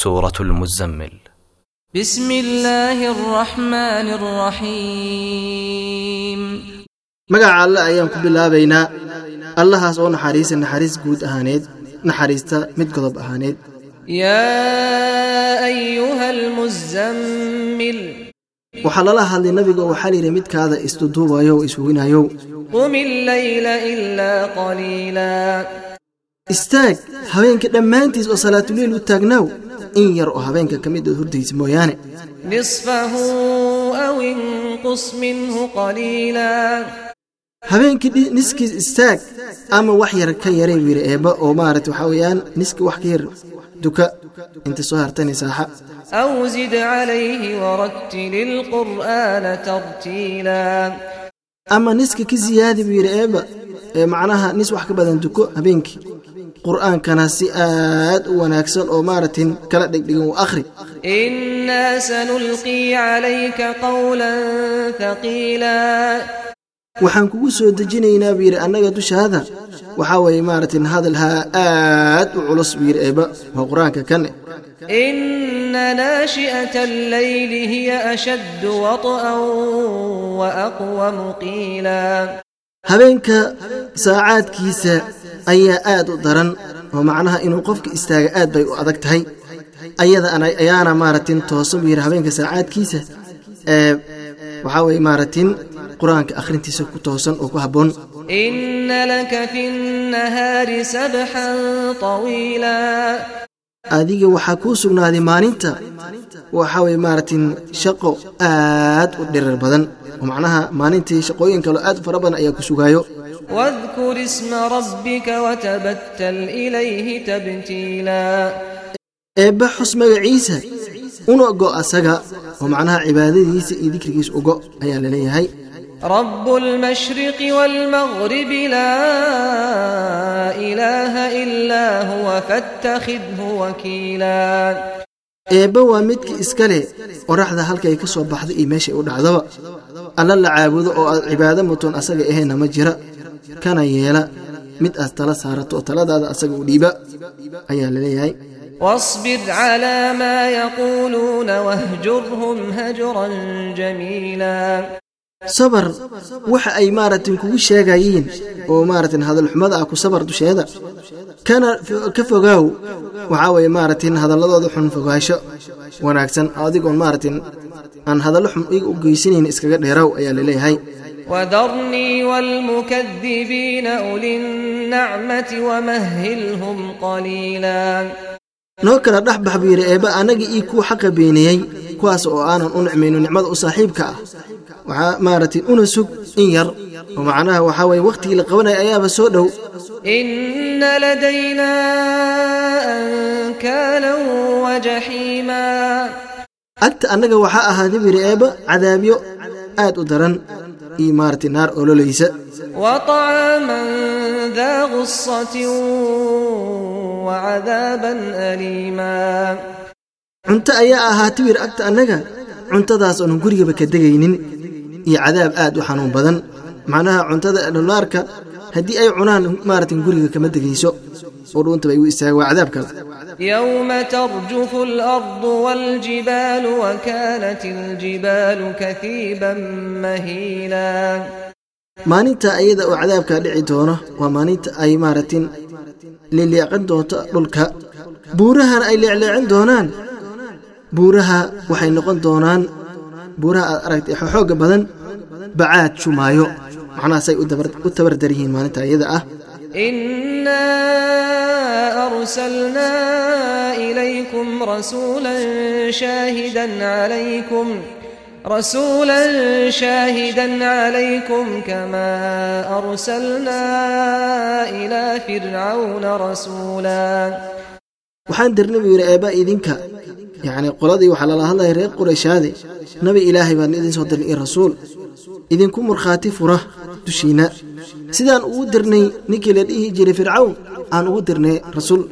سورة المزمل بسم الله الرحمن الرحيم magaca alle ayaan ku bilaabaynaa allahaas oo naxariisa naxariis guud ahaaneed naxariista mid godob ahaaneed يا أيها المزمل waxaa lala hadlay nabiga oo waxaa layidhi midkaada isduduubayo oo isweynayow قم الليل إلا قليلا istaag habeenka dhammaantiis oo salaatuleyl u taagnaaw in yar oo habeenka ka mid ah oo hurdaysa mooyaane. Nifahu w inqus minhu qaliila. Habeenkii niskiis istaag ama wax yar ka yaray yaree yidhi eebba oo maarata waxaa weeyaan niski wax ka yar duka. Inta soo hartani saaxa. Aw zid calayhi warattili lqur'aana tartiila. Ama niska ka ziyaadi buu yidhi eebba ee macnaha nis wax ka badan duko habeenkii qur'aankana si aad u wanaagsan oo maaragtin kala dhigdhigan u akhri. Waxaan kugu soo dejinaynaa buu yidhi annaga dushaada. Waxaa weeye maaragtin hadalhaa aad u culus buu yidhi eeba waa qur'aanka kane inna naashi'ata alleyli hiya ashaddu waط'an wa qiila habeenka saacaadkiisa ayaa aad u daran oo macnaha inuu qofka istaaga aad bay u adag tahay. Ayada ayaana maaratin toosan buu yidhi habeenka saacaadkiisa ee waxaa weye maaratin qur'aanka akhrintiisa ku toosan oo ku habboon. Adiga waxaa kuu sugnaaday maalinta waxaa weye maaratin shaqo aad u dhirar badan. Oo macnaha maalintii shaqooyin kaloo aad u fara badan ayaa ku sugaayo. واذكر اسم ربك وتبتل إليه تبتيلا eebba xus magaciisa una go asaga oo macnaha cibaadadiisa iyo dikrigiisa ugo ayaa laleeyahay رب المشرق والمغرب لا إله إلا هو فاتخذه وكيلا eebba waa midka iska leh qoraxda halkay ka soo baxda iyo meeshay u dhacdaba alla la caabudo oo aad cibaado mutoon asaga ahayna ma jira kana yeela mid aad tala saarato oo taladaada asaga u dhiiba ayaa laleeyahay واصبر على ما يقولون واهجرهم هجرا جميلا sabar waxa ay maaratin kugu sheegayeen oo maaratin hadalxumada ah ku sabar dusheeda kana ka fogaaw waxaa weeye maaratin hadalladooda xun fogaasho wanaagsan adigoon maaratin aan hadallo xun iga u geysanayn iskaga dheeraw ayaa laleeyahay وذرني والمكذبين أولي النعمة ومهلهم قليلا noo kala dhex bax buu yidhi eebba annaga ii kuu xaqa beeniyey kuwaas oo aanan u nicmayno nicmada u saaxiibka ah waxaa maaragtay una sug in yar oo macnaha waxaa weeye wakhtigii la qabanaya ayaaba soo dhow إن لدينا أنكالا وجحيما agta annaga waxaa ahaaday buu yidhi eebba cadaabyo aad u daran iyo maaratay naar ololaysa wacaaman daa qusatin wacadaaban aliima cunto ayaa ahaa tiwir agta annaga cuntadaas oonan gurigaba ka degaynin. Iyo cadaab aad u xanuun badan. Macnaha cuntada dholaarka haddii ay cunaan maarata guriga kama degayso. Oo dhuuntaba igu istaaga waa cadaab kale يوم ترجف الأرض والجبال وكانت الجبال كثيبا مهيلا maalinta ayada oo cadaabkaa dhici doono waa maalinta ay maaratin leeleecan doonto dhulka buurahana ay leecleecin doonaan buuraha waxay noqon doonaan buuraha aad aragtay xoogga badan bacaad shumaayo macnahaasay u dabar- u tabardar yihiin maalinta ayada ah إنا أرسلنا إليكم رسولا شاهدا عليكم رسولا شاهدا عليكم كما أرسلنا إلى فرعون رسولا. waxaan dirnay buu yidhi eebba idinka yacnii qoladii waxaa lala hadlaya reer qurayshaade nabi ilaahay baan idin soo dirnay iyo rasuul idinku markhaati fura dushiinna sidaan ugu dirnay ninkii la dhihi jiray fircawn aan ugu dirnay rasuul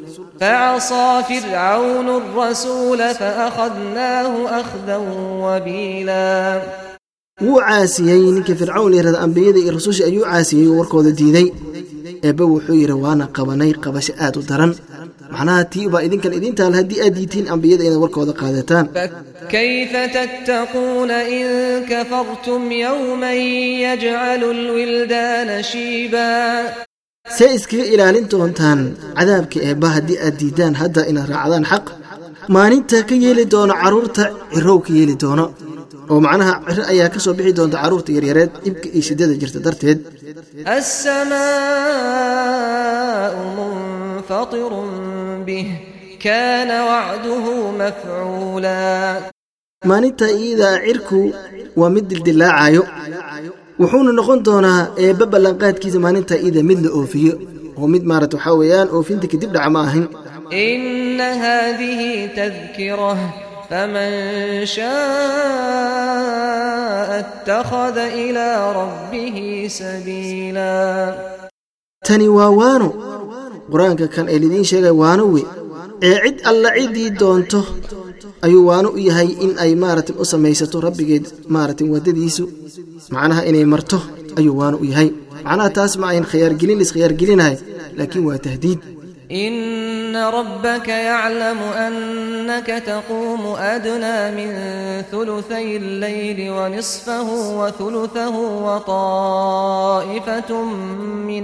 فعصى فرعون الرسول فأخذناه أخذا وبيلا wuu caasiyey ninkii fircawn layirahda ambiyada iyo rasuusha ayuu caasiyey oo warkooda diiday eebba wuxuu yidhi waana qabanay qabasho aad u daran macnaha tii ubaa idinkan idintaal haddii aad yitiin ambiyada inaad warkooda qaadataan. Kayfa tattaquuna in kafartum yowman yajcalu lwildaana shiiba. See iskaga ilaalin doontaan cadaabka eebba haddii aad diidaan hadda inaad raacdaan xaq. Maalinta ka yeeli doono carruurta cirow ka yeeli doono. Oo macnaha cirro ayaa ka soo bixi doonta carruurta yaryareed dhibka iyo shiddada jirta darteed. Asamaau munfatirun به kaana wacduhu mafcuulaa maalinta iidaa cirku waa mid dildillaacayo wuxuuna noqon doonaa eebba ballanqaadkiisa maalinta iida mid la oofiyo. Oo mid maarat waxaa weeyaan oofinta kadib dhaca ma ahin inna haadihi tadkirah faman shaaa ittakhada ilaa rabbihi sabiila. Tani waa waano qur'aanka kan ee lidiin sheegay waano wey ee cid alla ciddii doonto ayuu waano u yahay in ay maaratin u samaysato rabbigeed maaratin waddadiisu. Macnaha inay marto ayuu waano u yahay. Macnaha taas ma ayn khiyaargelin laiskhyaargelinahay laakiin waa tahdiid. Ina rabbaka yaclamu annaka taquumu adnaa min hulutay alleyli wa nisfahu wa hulutahu wa taa'ifatu min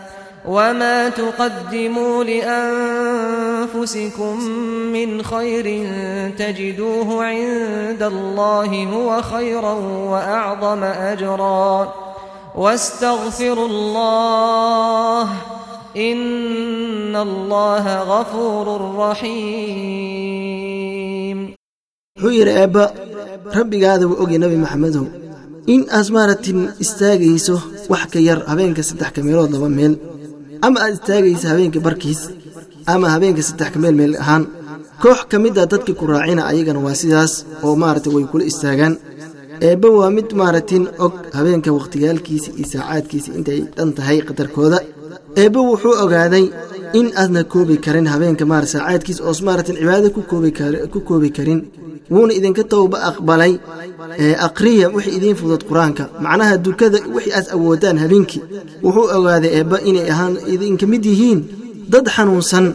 وما تقدموا لانفسكم من خير تجدوه عند الله هو خيرا واعظم اجرا واستغفروا الله ان الله غفور رحيم حير ابا ربي هذا وأجي نبي محمد إن أزمارة استاجيسه وحكي ير أبينك سدح كاميرات لما ميل ama aad istaagayso habeenka barkiis ama habeenka saddex ka meel meel ahaan koox ka mid a dadka ku raacina ayagana waa sidaas oo maaragtay way kula istaagaan. Eebba waa mid maaratin og habeenka wakhtiyaalkiisa iyo saacaadkiisa intay dhan tahay qadarkooda eebba wuxuu ogaaday in aadna koobi karin habeenka maar saacaadkiisa oos maaratin cibaadada ku koobi karin. Wuuna idinka towba aqbalay ee wixii idiin fudud qur'aanka. Macnaha dukada wixii aad awoodaan habeenkii. Wuxuu ogaaday eebba inay ahaan idinka mid yihiin dad xanuunsan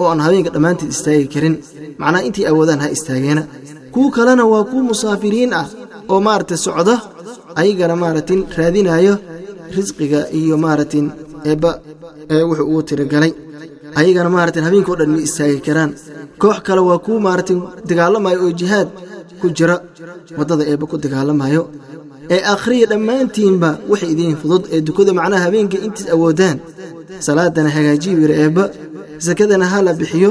oo aan habeenka dhammaanteed istaagi karin. Macnaha intii awoodaan ha istaageena. Kuwa kalena waa kuwa musaafiriin ah oo maaragtay socdo ayagana maaratin raadinayo risqiga iyo maaratin eebba ee wuxuu ugu tirigalay ayagana maaratin habeenkao dhan ma istaagi karaan. Koox kale waa kuwa maaratin dagaalamayo oo jihaad ku jira waddada eebba ku dagaalamayo ee akhriya dhammaantiinba wixii idiin fudud ee dukada macnaha habeenka intiis awoodaan. Salaadana hagaajiyo yiri eebba sakadana ha la bixiyo.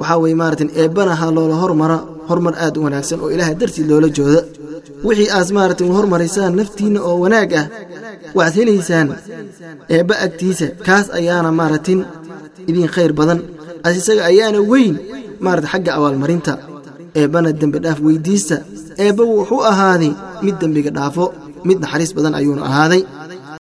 Waxaa weye maaratin eebbana ha loola hormara hormar aad u wanaagsan oo ilaaha dartiid loola jooda. Wixii aad maaratin hormaraysaan naftiinna oo wanaag ah waxaad helaysaan eebba agtiisa. Kaas ayaana maaratin idiin khayr badan as isaga ayaana weyn maarata xagga abaalmarinta eebbana dembi dhaaf weydiista eebba wuxuu ahaaday mid dembiga dhaafo mid naxariis badan ayuuna ahaaday